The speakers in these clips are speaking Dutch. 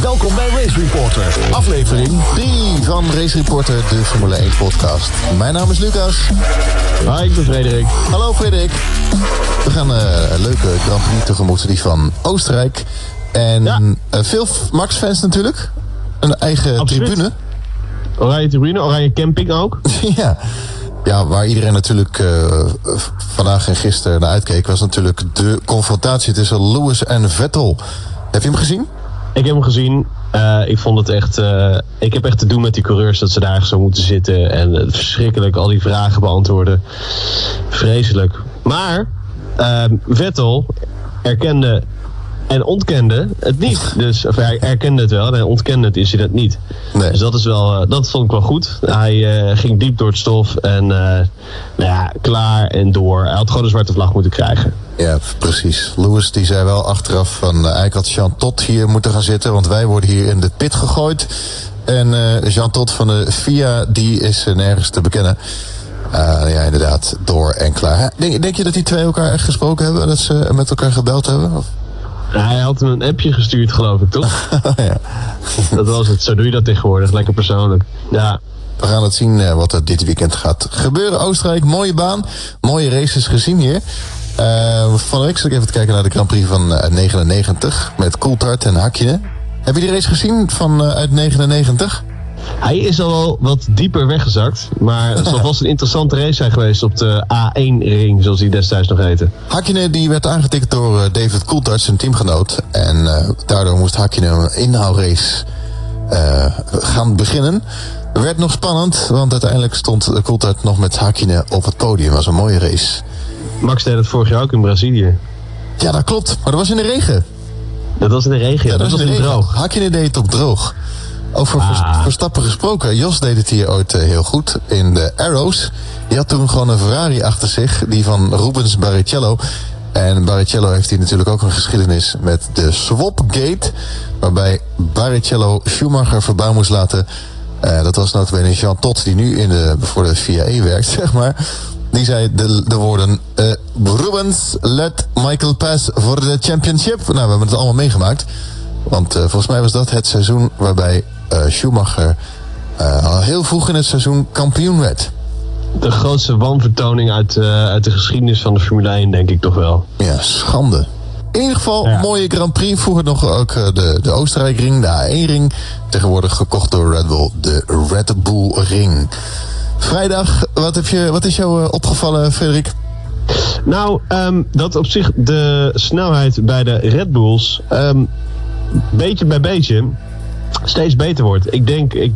Welkom bij Race Reporter, aflevering 3 van Race Reporter, de Formule 1 podcast. Mijn naam is Lucas. Hi, ik ben Frederik. Hallo Frederik. We gaan uh, een leuke Grand Prix tegemoet, die van Oostenrijk. En Ja. eh, veel Max-fans natuurlijk. Een eigen Absoluut. tribune. Oranje tribune, oranje camping ook. ja. ja, waar iedereen natuurlijk eh, vandaag en gisteren naar uitkeek... was natuurlijk de confrontatie tussen Lewis en Vettel. Heb je hem gezien? Ik heb hem gezien. Eh, ik vond het echt. eh, ik heb echt te doen met die coureurs dat ze daar zo moeten zitten. En verschrikkelijk al die vragen beantwoorden. Vreselijk. Maar ehm, Vettel erkende en ontkende het niet. Dus, of hij erkende het wel en hij ontkende het incident niet. Nee. Dus dat, is wel, eh, dat vond ik wel goed. Hij eh, ging diep door het stof en eh, nou ja, klaar en door. Hij had gewoon een zwarte vlag moeten krijgen. Ja, precies. Lewis die zei wel achteraf van... eigenlijk had Jean Tot hier moeten gaan zitten... want wij worden hier in de pit gegooid. En Jean Tot van de FIA, die is nergens te bekennen. Eh, ja, inderdaad, door en klaar. Denk, denk je dat die twee elkaar echt gesproken hebben? Dat ze met elkaar gebeld hebben? Of? Hij had hem een appje gestuurd, geloof ik, toch? ja. Dat was het. Zo doe je dat tegenwoordig. Lekker persoonlijk. Ja. We gaan het zien eh, wat er dit weekend gaat gebeuren. Oostenrijk, mooie baan. Mooie races gezien hier. Eh, van de week ik even kijken naar de Grand Prix van eh, 99 met Coulthard en Hakkinen. Heb je die race gezien van eh, uit 99? Hij is al wel wat dieper weggezakt. Maar het zal vast een interessante race zijn geweest op de A1-ring, zoals die destijds nog heette. Hakkinen die werd aangetikt door eh, David Coulthard, zijn teamgenoot. En eh, daardoor moest Hakkinen een inhoudrace eh, gaan beginnen. Werd nog spannend, want uiteindelijk stond Coulthard nog met Hakkinen op het podium. was een mooie race. Max deed het vorig jaar ook in Brazilië. Ja, dat klopt. Maar dat was in de regen. Dat was in de regen, ja. dat, was in in de regen. droog. Hakkinen deed het op droog. Over Ah. Verstappen gesproken. Jos deed het hier ooit eh, heel goed in de Arrows. Die had toen gewoon een Ferrari achter zich. Die van Rubens Barrichello. En Barrichello heeft hier natuurlijk ook een geschiedenis met de Swapgate. Waarbij Barrichello Schumacher verbouw moest laten. Eh, dat was notabene Jean Todt die nu in de, voor de FIA werkt, zeg maar. Die zei de, de woorden... eh, Rubens, let Michael pass voor de championship. Nou, we hebben het allemaal meegemaakt. Want eh, volgens mij was dat het seizoen waarbij eh, Schumacher eh, al heel vroeg in het seizoen kampioen werd. De grootste wanvertoning uit, uit de geschiedenis van de Formule 1, denk ik toch wel. Ja, schande. In ieder geval, Ja. mooie Grand Prix. Vroeger nog ook de, de Oostenrijk-ring, de A1-ring. Tegenwoordig gekocht door Red Bull, de Red Bull-ring. Vrijdag, wat, heb je, wat is jou opgevallen, Frederik? Nou, ehm, dat op zich de snelheid bij de Red Bulls ehm, beetje bij beetje steeds beter wordt. Ik denk, ik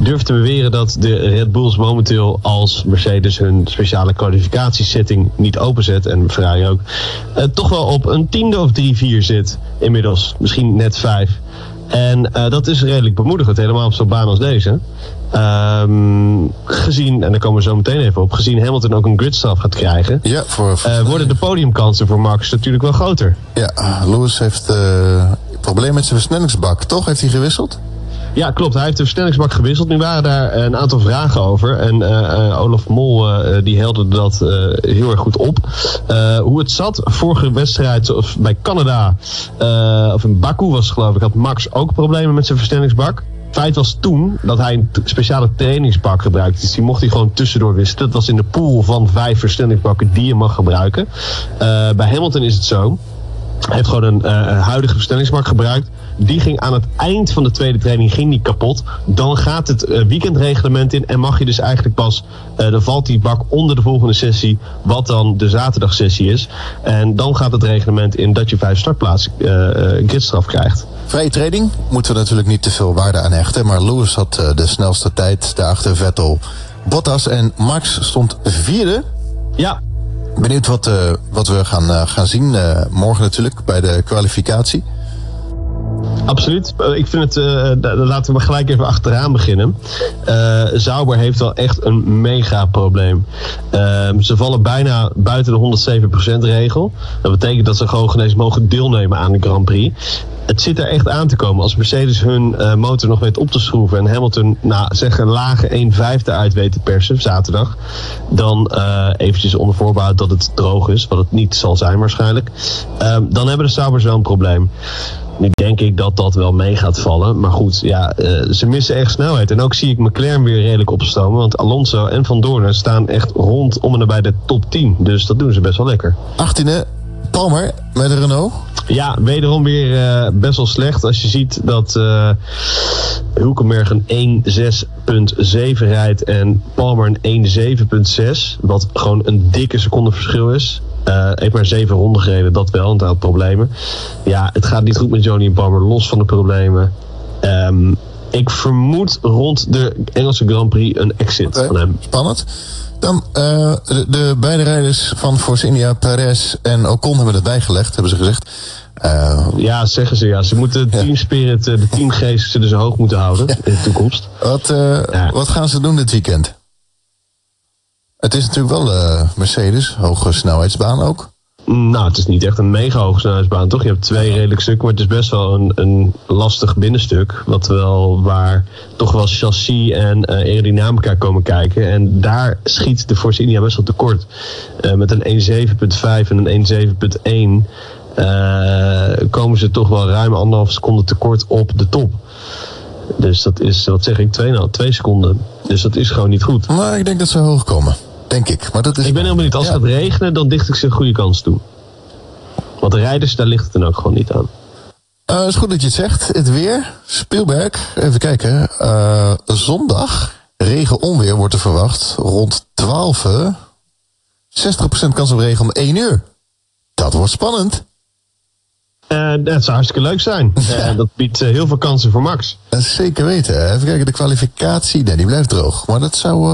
durf te beweren dat de Red Bulls momenteel als Mercedes hun speciale kwalificatiesetting niet openzet en Ferrari ook, eh, toch wel op een tiende of drie, vier zit inmiddels. Misschien net vijf. En eh, dat is redelijk bemoedigend, helemaal op zo'n baan als deze. Ehm, gezien, en daar komen we zo meteen even op, gezien Hamilton ook een gridstraf gaat krijgen, Ja, voor, eh, worden de podiumkansen voor Max natuurlijk wel groter. ja Lewis heeft probleem met zijn versnellingsbak. Toch heeft hij gewisseld? Ja, klopt. Hij heeft de versnellingsbak gewisseld. Nu waren daar een aantal vragen over. En eh, eh, Olaf Mol eh, die helderde dat eh, heel erg goed op. Eh, hoe het zat, vorige wedstrijd of bij Canada, eh, of in Baku was geloof ik, had Max ook problemen met zijn versnellingsbak. Feit was toen dat hij een speciale trainingsbak gebruikte. Dus die mocht hij gewoon tussendoor wisselen. Dat was in de pool van vijf versnellingsbakken die je mag gebruiken. Eh, bij Hamilton is het zo. Heeft gewoon een eh, huidige versnellingsbak gebruikt. Die ging aan het eind van de tweede training ging die kapot. Dan gaat het eh, weekendreglement in en mag je dus eigenlijk pas... eh, dan valt die bak onder de volgende sessie, wat dan de zaterdagsessie is. En dan gaat het reglement in dat je vijf startplaatsen eh eh, gridstraf krijgt. Vrije training moeten we natuurlijk niet te veel waarde aan hechten. Maar Lewis had eh, de snelste tijd daarachter Vettel. Bottas en Max stond vierde. Ja, Benieuwd wat, eh, wat we gaan, eh, gaan zien eh, morgen natuurlijk bij de kwalificatie. Absoluut. Ik vind het, eh, laten we gelijk even achteraan beginnen. Sauber heeft wel echt een mega probleem. Ehm, ze vallen bijna buiten de 107% regel. Dat betekent dat ze gewoon genees mogen deelnemen aan de Grand Prix. Het zit er echt aan te komen. Als Mercedes hun eh, motor nog weet op te schroeven en Hamilton, nou zeg een lage 1 vijfde uit weet te persen zaterdag, dan eventjes onder voorbehoud dat het droog is, wat het niet zal zijn waarschijnlijk, ehm, dan hebben de Saubers wel een probleem. Nu denk ik dat dat wel mee gaat vallen. Maar goed, ja, uh, ze missen echt snelheid. En ook zie ik McLaren weer redelijk opstomen. Want Alonso en Van Doorn staan echt rond om en nabij de top 10. Dus dat doen ze best wel lekker. 18e, Palmer met de Renault. Ja, wederom weer uh, best wel slecht. Als je ziet dat uh, Hulkenberg een 1.6.7 rijdt en Palmer een 1.7.6. Wat gewoon een dikke seconde verschil is. Uh, heeft maar zeven ronden gereden, dat wel, want hij had problemen. Ja, het gaat niet goed met Johnny Palmer, los van de problemen. Um, ik vermoed rond de Engelse Grand Prix een exit okay. van hem. Spannend. Dan uh, de, de, beide rijders van Force India, Perez en Ocon hebben het bijgelegd, hebben ze gezegd. Uh, ja, zeggen ze ja. Ze moeten de teamspirit, de teamgeest ze hoog moeten houden in de toekomst. Wat, ja. wat gaan ze doen dit weekend? Het is natuurlijk wel uh, Mercedes, hoge snelheidsbaan ook. Nou, het is niet echt een mega hoge snelheidsbaan, toch? Je hebt twee redelijk stukken, maar het is best wel een, een lastig binnenstuk. Wat wel waar toch wel chassis en uh, aerodynamica komen kijken. En daar schiet de Force India best wel tekort. Uh, met een 1.7.5 en een 1.7.1 uh, komen ze toch wel ruim anderhalf seconde tekort op de top. Dus dat is, wat zeg ik, 2, nou, 2 seconden. Dus dat is gewoon niet goed. Maar ik denk dat ze hoog komen. Denk ik. Maar dat is ik ben helemaal niet. Als ja. het gaat regenen, dan dicht ik ze een goede kans toe. Want de rijders, daar ligt het dan ook gewoon niet aan. Uh, is goed dat je het zegt. Het weer. Spielberg. Even kijken. Uh, zondag. Regen onweer wordt er verwacht. Rond 12 uur. 60% kans op regen om 1 uur. Dat wordt spannend. Uh, dat zou hartstikke leuk zijn. Uh, dat biedt uh, heel veel kansen voor Max. Zeker weten. Even kijken, de kwalificatie. Nee, die blijft droog. Maar dat zou,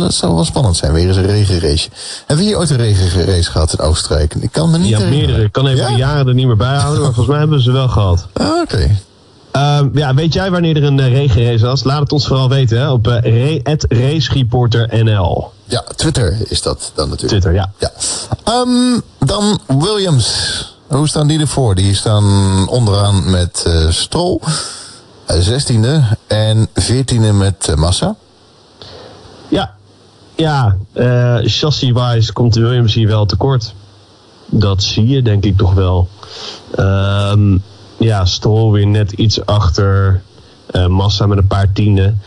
dat zou wel spannend zijn. Weer eens een regenrace. Hebben we hier ooit een regenrace gehad in Oostenrijk? Ik kan me niet Ja, meerdere. Ik kan even ja? de jaren er niet meer bij houden. Maar volgens mij hebben ze wel gehad. Ah, Oké. Okay. Uh, ja, weet jij wanneer er een uh, regenrace was? Laat het ons vooral weten hè, op uh, racereporternl. Ja, Twitter is dat dan natuurlijk. Twitter, ja. ja. Um, dan Williams. Hoe staan die ervoor? Die staan onderaan met uh, Stroll, zestiende uh, en veertiende met uh, Massa. Ja, ja chassis-wise komt de Williams hier wel tekort. Dat zie je denk ik toch wel. Um, ja, Stroll weer net iets achter Massa met een paar tienden.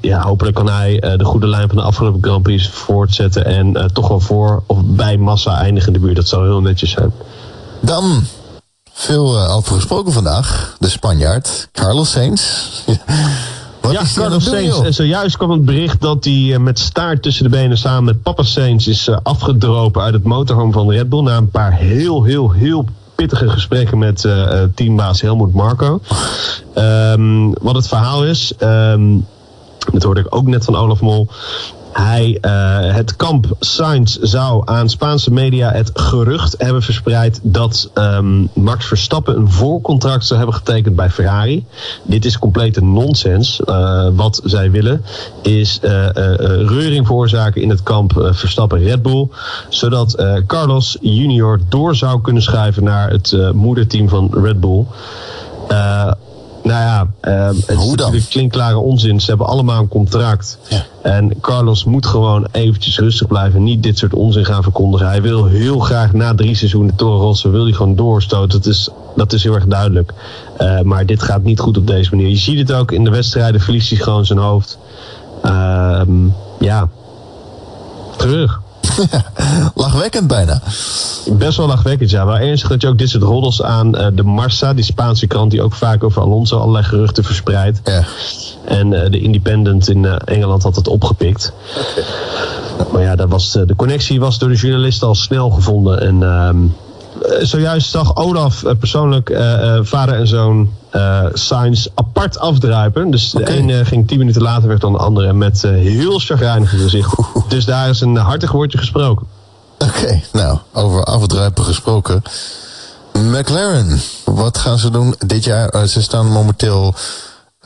Ja, hopelijk kan hij de goede lijn van de afgelopen Grand Prix voortzetten en toch wel voor of bij Massa eindigen in de buurt. Dat zou heel netjes zijn. Dan, veel uh, over gesproken vandaag, de Spanjaard, Carlos Sainz. Wat ja, Carlos Sainz. En zojuist kwam het bericht dat hij uh, met staart tussen de benen samen met Papa Sainz is uh, afgedropen uit het motorhome van Red Bull. Na een paar heel, heel, heel pittige gesprekken met uh, teambaas Helmoet Marco. Um, wat het verhaal is, um, dat hoorde ik ook net van Olaf Mol. Hij, uh, het kamp Sainz zou aan Spaanse media het gerucht hebben verspreid dat um, Max Verstappen een voorcontract zou hebben getekend bij Ferrari. Dit is complete nonsens. Uh, wat zij willen is uh, reuring veroorzaken in het kamp Verstappen Red Bull, zodat Carlos Junior door zou kunnen schuiven naar het moederteam van Red Bull. Nou ja, uh, het is natuurlijk klinkklare onzin. Ze hebben allemaal een contract. Ja. En Carlos moet gewoon eventjes rustig blijven. Niet dit soort onzin gaan verkondigen. Hij wil heel graag na drie seizoenen Toro Rosso wil hij gewoon doorstoten. Dat is, dat is heel erg duidelijk. Uh, maar dit gaat niet goed op deze manier. Je ziet het ook in de wedstrijden. Verliest hij gewoon zijn hoofd. Uh, ja, terug. lachwekkend bijna. Best wel lachwekkend, ja. Maar ernstig dat je ook dit soort roddels aan uh, de Marsa, die Spaanse krant die ook vaak over Alonso allerlei geruchten verspreidt. Ja. En uh, de Independent in uh, Engeland had het opgepikt. Okay. Maar ja, dat was, de connectie was door de journalisten al snel gevonden. En ehm, zojuist zag Olaf persoonlijk vader en zoon uh, Sainz apart afdruipen. Dus de ene ging tien minuten later weg dan de andere met heel chagrijnig gezicht. Dus daar is een hartig woordje gesproken. Oké, okay, nou, over afdruipen gesproken. McLaren, wat gaan ze doen dit jaar? Ze staan momenteel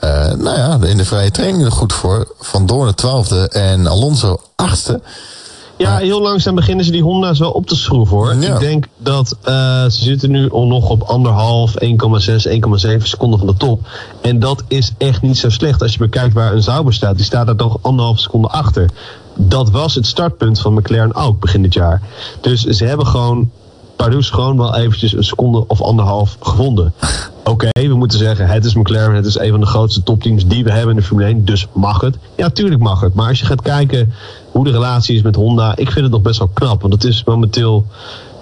uh, nou ja, in de vrije training er goed voor. Van Doorn de twaalfde en Alonso achtste. Ja, heel langzaam beginnen ze die Honda's wel op te schroeven hoor. Ja. Ik denk dat uh, ze zitten nu nog op anderhalf, 1,6, 1,7 seconden van de top. En dat is echt niet zo slecht als je bekijkt waar een Sauber staat. Die staat er toch anderhalf seconde achter. Dat was het startpunt van McLaren ook begin dit jaar. Dus ze hebben gewoon Pardoes gewoon wel eventjes een seconde of anderhalf gevonden. Oké, we moeten zeggen, het is McLaren, het is een van de grootste topteams die we hebben in de Formule 1, dus mag het? Ja, tuurlijk mag het. Maar als je gaat kijken hoe de relatie is met Honda, ik vind het nog best wel knap. Want het is momenteel,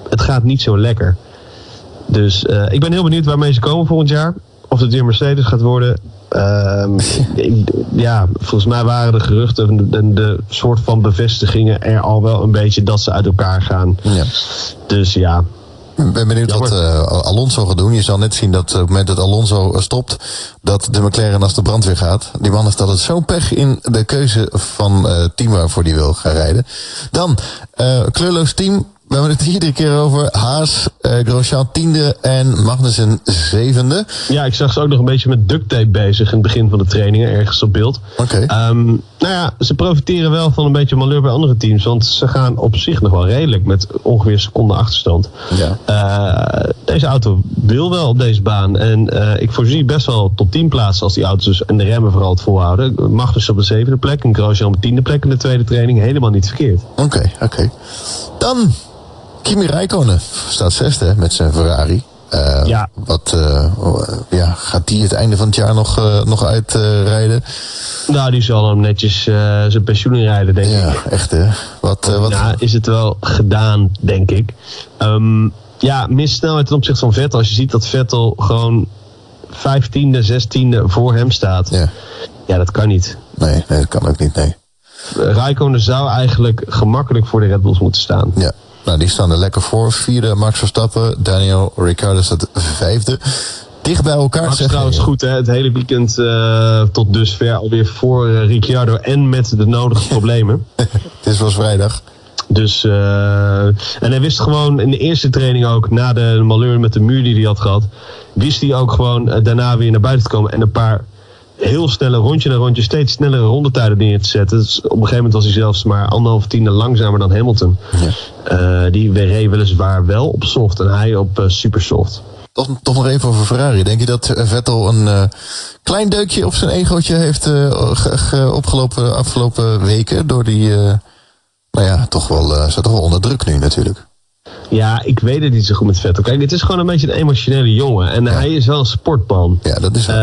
het gaat niet zo lekker. Dus uh, ik ben heel benieuwd waarmee ze komen volgend jaar. Of het weer Mercedes gaat worden. Uh, ja, volgens mij waren de geruchten en de, de, soort van bevestigingen er al wel een beetje dat ze uit elkaar gaan. Ja. Dus ja, ik ben benieuwd wat uh, Alonso gaat doen. Je zal net zien dat op het moment dat Alonso stopt, dat de McLaren als de brandweer gaat. Die man heeft altijd zo'n pech in de keuze van uh, team waarvoor hij wil gaan rijden. Dan, uh, kleurloos team. We hebben het iedere keer over. Haas, uh, Grosjean tiende en Magnussen zevende. Ja, ik zag ze ook nog een beetje met duct tape bezig in het begin van de trainingen, ergens op beeld. Oké. Okay. Um, nou ja, ze profiteren wel van een beetje malheur bij andere teams. Want ze gaan op zich nog wel redelijk met ongeveer een seconde achterstand. Ja. Uh, deze auto wil wel op deze baan. En uh, ik voorzie best wel tot 10 plaatsen als die auto's dus, en de remmen vooral het volhouden. Magnussen op de zevende plek en Grosjean op de tiende plek in de tweede training. Helemaal niet verkeerd. Oké, okay, oké. Okay. Dan Kimi Räikkönen staat zesde met zijn Ferrari. Uh, ja. Wat, uh, ja, gaat die het einde van het jaar nog, uh, nog uitrijden? nou, die zal hem netjes zijn pensioen inrijden, denk ja, ik. Ja, echt hè. Wat, wat... Ja, is het wel gedaan, denk ik. Um, ja, mis snelheid ten opzichte van Vettel. Als je ziet dat Vettel gewoon vijftiende, zestiende voor hem staat. Ja. ja, dat kan niet. Nee, nee, dat kan ook niet, nee. Räikkönen zou eigenlijk gemakkelijk voor de Red Bulls moeten staan. Ja. Nou, die staan er lekker voor. Vierde Max Verstappen. Daniel Ricciardo staat vijfde. Dicht bij elkaar Max trouwens goed, hè? Het hele weekend uh, tot dusver alweer voor uh, Ricciardo en met de nodige problemen. Het was vrijdag. Dus, uh, en hij wist gewoon in de eerste training ook, na de malheur met de muur die hij had gehad, wist hij ook gewoon daarna weer naar buiten te komen en een paar heel snelle rondje na rondje steeds snellere rondetijden neer te zetten. Dus op een gegeven moment was hij zelfs maar anderhalf tiende langzamer dan Hamilton. Ja. Uh, die reed weliswaar wel op soft en hij op uh, super soft. Toch, toch nog even over Ferrari. Denk je dat Vettel een uh, klein deukje op zijn egootje heeft ge, ge, opgelopen de afgelopen weken? Door die, nou ja, toch wel, staat toch wel onder druk nu natuurlijk. Ja, ik weet het niet zo goed met Vettel. Kijk, het is gewoon een beetje een emotionele jongen. En ja. hij is wel een sportman. Ja, dat is wel.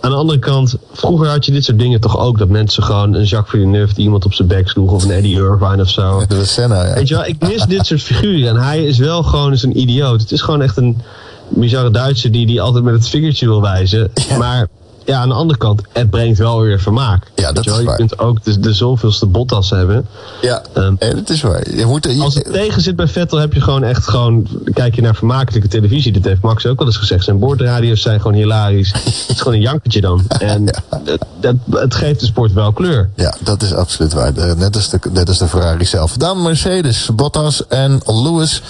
Aan de andere kant, vroeger had je dit soort dingen toch ook. Dat mensen gewoon een Jacques Villeneuve die iemand op zijn bek sloeg. Of een Eddie Irvine of zo. Was Senna, ja. Weet je wel, ik mis dit soort figuren. En hij is wel gewoon eens een idioot. Het is gewoon echt een bizarre Duitser die, die altijd met het vingertje wil wijzen. Ja. Maar ja, aan de andere kant, het brengt wel weer vermaak. Ja, dat je, is je waar. kunt ook de, de zoveelste Bottas hebben. Ja, um, en het is waar. Je moet, je, als het tegen zit bij Vettel, heb je gewoon echt gewoon. Kijk je naar vermakelijke televisie. Dit heeft Max ook wel eens gezegd. Zijn boordradio's zijn gewoon hilarisch. het is gewoon een jankertje dan. En ja. dat, dat, het geeft de sport wel kleur. Ja, dat is absoluut waar. Net als de, net als de Ferrari zelf. Dan Mercedes, Bottas en Lewis.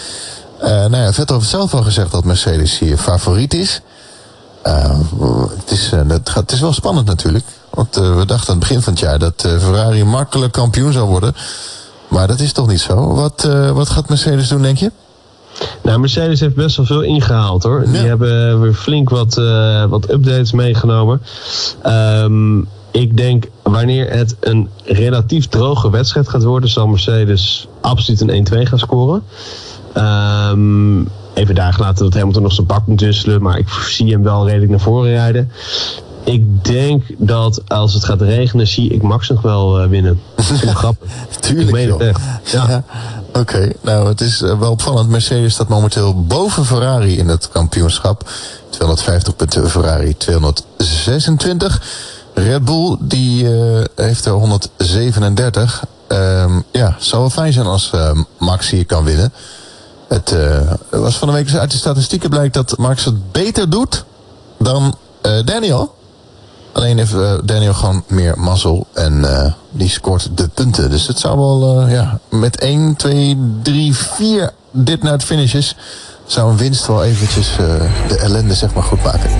Uh, nou ja, Vettel heeft zelf al gezegd dat Mercedes hier favoriet is. Uh, het, is, uh, het, gaat, het is wel spannend natuurlijk. Want uh, we dachten aan het begin van het jaar dat Ferrari makkelijk kampioen zou worden. Maar dat is toch niet zo. Wat, wat gaat Mercedes doen, denk je? Nou, Mercedes heeft best wel veel ingehaald hoor. Ja. Die hebben weer flink wat, wat updates meegenomen. Um, ik denk wanneer het een relatief droge wedstrijd gaat worden, zal Mercedes absoluut een 1-2 gaan scoren. Um, even daar gelaten dat Hamilton nog zijn bak moet wisselen. Maar ik zie hem wel redelijk naar voren rijden. Ik denk dat als het gaat regenen, zie ik Max nog wel uh, winnen. Dat is grappig. Tuurlijk, ik meen het echt. Ja. ja. Oké, okay. nou het is uh, wel opvallend. Mercedes staat momenteel boven Ferrari in het kampioenschap. 250 punten, Ferrari 226. Red Bull die uh, heeft er 137. Um, ja, zou wel fijn zijn als Max hier kan winnen. Het uh, was van de week uit de statistieken blijkt dat Max het beter doet dan uh, Daniel. Alleen heeft uh, Daniel gewoon meer mazzel en die scoort de punten. Dus het zou wel ja, met 1, 2, 3, 4 dit naar het finish is, zou een winst wel eventjes de ellende zeg maar goed maken.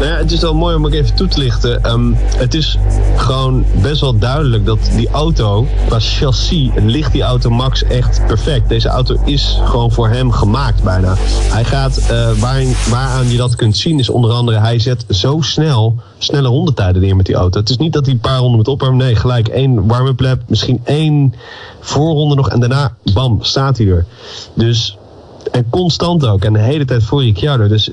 Nou ja, het is wel mooi om ook even toe te lichten. Um, het is gewoon best wel duidelijk dat die auto, qua chassis, ligt die auto Max echt perfect. Deze auto is gewoon voor hem gemaakt bijna. Hij gaat, uh, waar, waaraan je dat kunt zien, is onder andere, hij zet zo snel snelle rondetijden neer met die auto. Het is niet dat hij een paar ronden met opwarmen. Nee, gelijk één warm-up lap, misschien één voorronde nog en daarna, bam, staat hij er. Dus En constant ook. En de hele tijd voor Ricciardo. Dus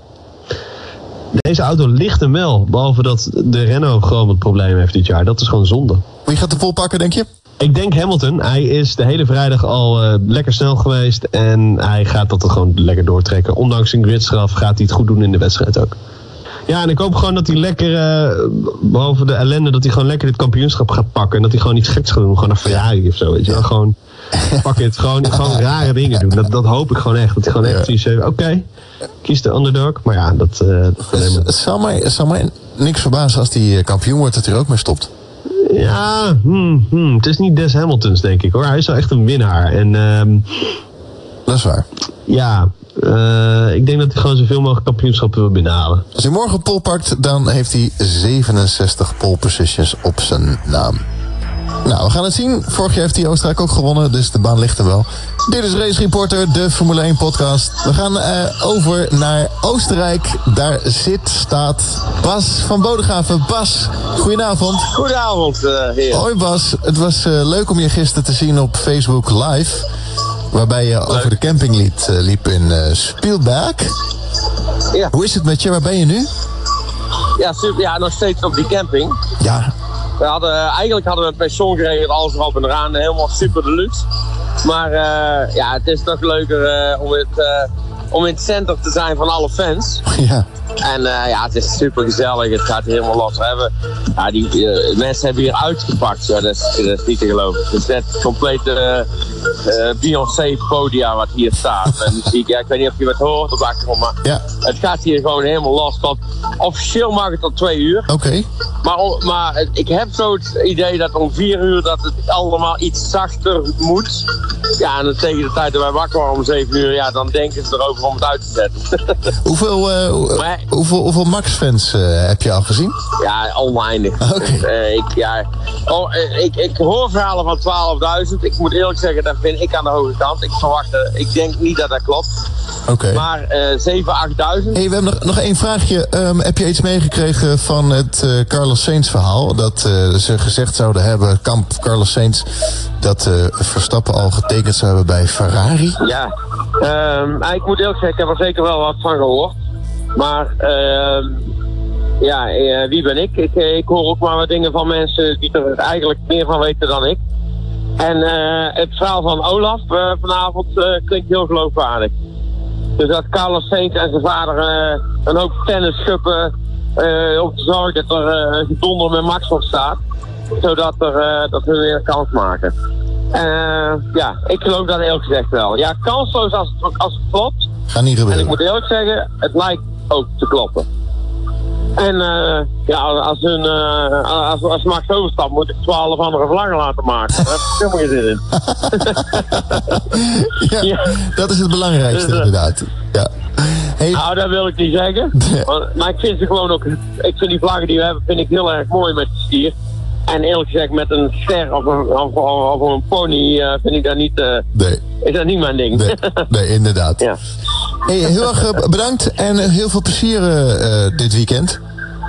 deze auto ligt hem wel. Behalve dat de Renault gewoon het probleem heeft dit jaar. Dat is gewoon zonde. Wie gaat de pol pakken, denk je? Ik denk Hamilton. Hij is de hele vrijdag al uh, lekker snel geweest. En hij gaat dat er gewoon lekker doortrekken. Ondanks een gridstraf gaat hij het goed doen in de wedstrijd ook. Ja, en ik hoop gewoon dat hij lekker, uh, behalve de ellende, dat hij gewoon lekker dit kampioenschap gaat pakken. En dat hij gewoon iets geks gaat doen. Gewoon naar Ferrari of zo. Weet je wel. Gewoon, pak het. Gewoon, gewoon rare dingen doen. Dat, dat hoop ik gewoon echt. Dat hij gewoon echt zoiets. Oké, okay, kies de underdog. Maar ja, dat... Uh, het, zal mij, mij niks verbazen als hij kampioen wordt, dat hij er ook mee stopt. Ja, hmm, hmm, het is niet Des Hamiltons, denk ik hoor. Hij is wel echt een winnaar. En, um, dat is waar. Ja, uh, ik denk dat hij gewoon zoveel mogelijk kampioenschappen wil binnenhalen. Als hij morgen pol pakt, dan heeft hij 67 pole positions op zijn naam. Nou, we gaan het zien. Vorig jaar heeft hij Oostenrijk ook gewonnen, dus de baan ligt er wel. Dit is Race Reporter, de Formule 1 podcast. We gaan uh, over naar Oostenrijk. Daar zit, staat Bas van Bodegraven. Bas, goedenavond. Goedenavond, uh, heer. Hoi Bas, het was uh, leuk om je gisteren te zien op Facebook Live. Waarbij je leuk. over de camping liep, liep in Spielberg. Ja. Hoe is het met je? Waar ben je nu? Ja, super, ja, nog steeds op die camping. Ja, we hadden, eigenlijk hadden we het pension geregeld, alles erop en eraan, helemaal super deluxe. Maar uh, ja, het is toch leuker uh, om, het, uh, om in het centrum te zijn van alle fans. Ja. En ja, het is super gezellig, het gaat helemaal los. We hebben, ja, die mensen hebben hier uitgepakt, ja, dat, is, dat is niet te geloven. Het is net complete Beyoncé podia wat hier staat. En muziek, ja, ik weet niet of je wat hoort op achtergrond, maar ja. het gaat hier gewoon helemaal los. Tot, officieel mag het tot twee uur. Oké. Okay. Maar, maar ik heb zo het idee dat om vier uur dat het allemaal iets zachter moet. Ja, en tegen de tijd dat wij wakker waren om zeven uur, ja, dan denken ze erover om het uit te zetten. hoeveel, uh, maar, hoeveel, hoeveel Max-fans heb je al gezien? Ja, oneindig. Oké. Okay. Uh, ik, ja, oh, ik, ik hoor verhalen van 12.000. Ik moet eerlijk zeggen, dat vind ik aan de hoge kant. Ik verwacht, ik denk niet dat dat klopt. Oké. Okay. Maar uh, 7, 8.000. Hey, we hebben nog, nog één vraagje. Um, heb je iets meegekregen van het Carlos Sainz verhaal? Dat ze gezegd zouden hebben, kamp Carlos Sainz, dat Verstappen al getekend zou hebben bij Ferrari? Ja, um, ik moet eerlijk zeggen, ik heb er zeker wel wat van gehoord. Maar uh, ja, wie ben ik? ik? Ik hoor ook maar wat dingen van mensen die er eigenlijk meer van weten dan ik. En het verhaal van Olaf vanavond klinkt heel geloofwaardig. Dus dat Carlos Sainz en zijn vader een hoop tennisschuppen uh, om te zorgen dat er uh, gedonder met Max op staat. Zodat er, dat we weer een kans maken. ja, ik geloof dat eerlijk gezegd wel. Ja, kansloos als het, als het klopt. Ga niet gebeuren. En ik moet eerlijk zeggen, het lijkt ook te kloppen. En uh, ja, als, hun, uh, als, als Max overstapt, moet ik twaalf andere vlaggen laten maken. Daar heb ik helemaal geen zin in. ja, ja, dat is het belangrijkste, dus, uh, inderdaad. Ja. Hey. Nou, dat wil ik niet zeggen. maar, maar, ik vind ze gewoon ook. Ik vind die vlaggen die we hebben, vind ik heel erg mooi met de stier. En eerlijk gezegd, met een ster of een, of, of een pony vind ik dat niet. Nee. Is dat niet mijn ding? Nee, nee inderdaad. ja. Hey, heel erg bedankt en heel veel plezier uh, dit weekend.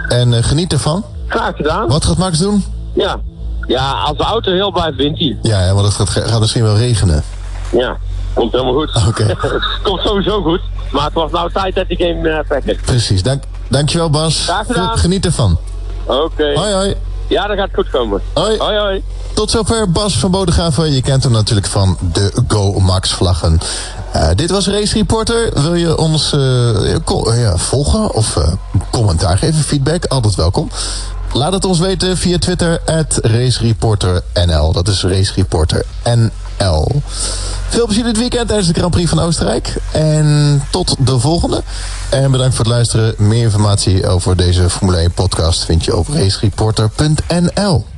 En geniet ervan. Graag gedaan. Wat gaat Max doen? Ja, ja als de auto heel blijft, wint hij. Ja, want het gaat, gaat misschien wel regenen. Ja, komt helemaal goed. Oké. Okay. komt sowieso goed. Maar het was nou tijd dat hij game uh, pakken. Precies. Dank, dankjewel Bas. Graag gedaan. Geniet ervan. Oké. Okay. Hoi hoi. Ja, dat gaat goed komen. Hoi. Hoi hoi. Tot zover Bas van Bodegraven. Je kent hem natuurlijk van de Go Max vlaggen. Uh, dit was Race Reporter. Wil je ons uh, ja, volgen of uh, commentaar geven, feedback? Altijd welkom. Laat het ons weten via Twitter, RaceReporterNL. Dat is RaceReporterNL. Veel plezier dit weekend tijdens de Grand Prix van Oostenrijk. En tot de volgende. En bedankt voor het luisteren. Meer informatie over deze Formule 1 podcast vind je op racereporter.nl.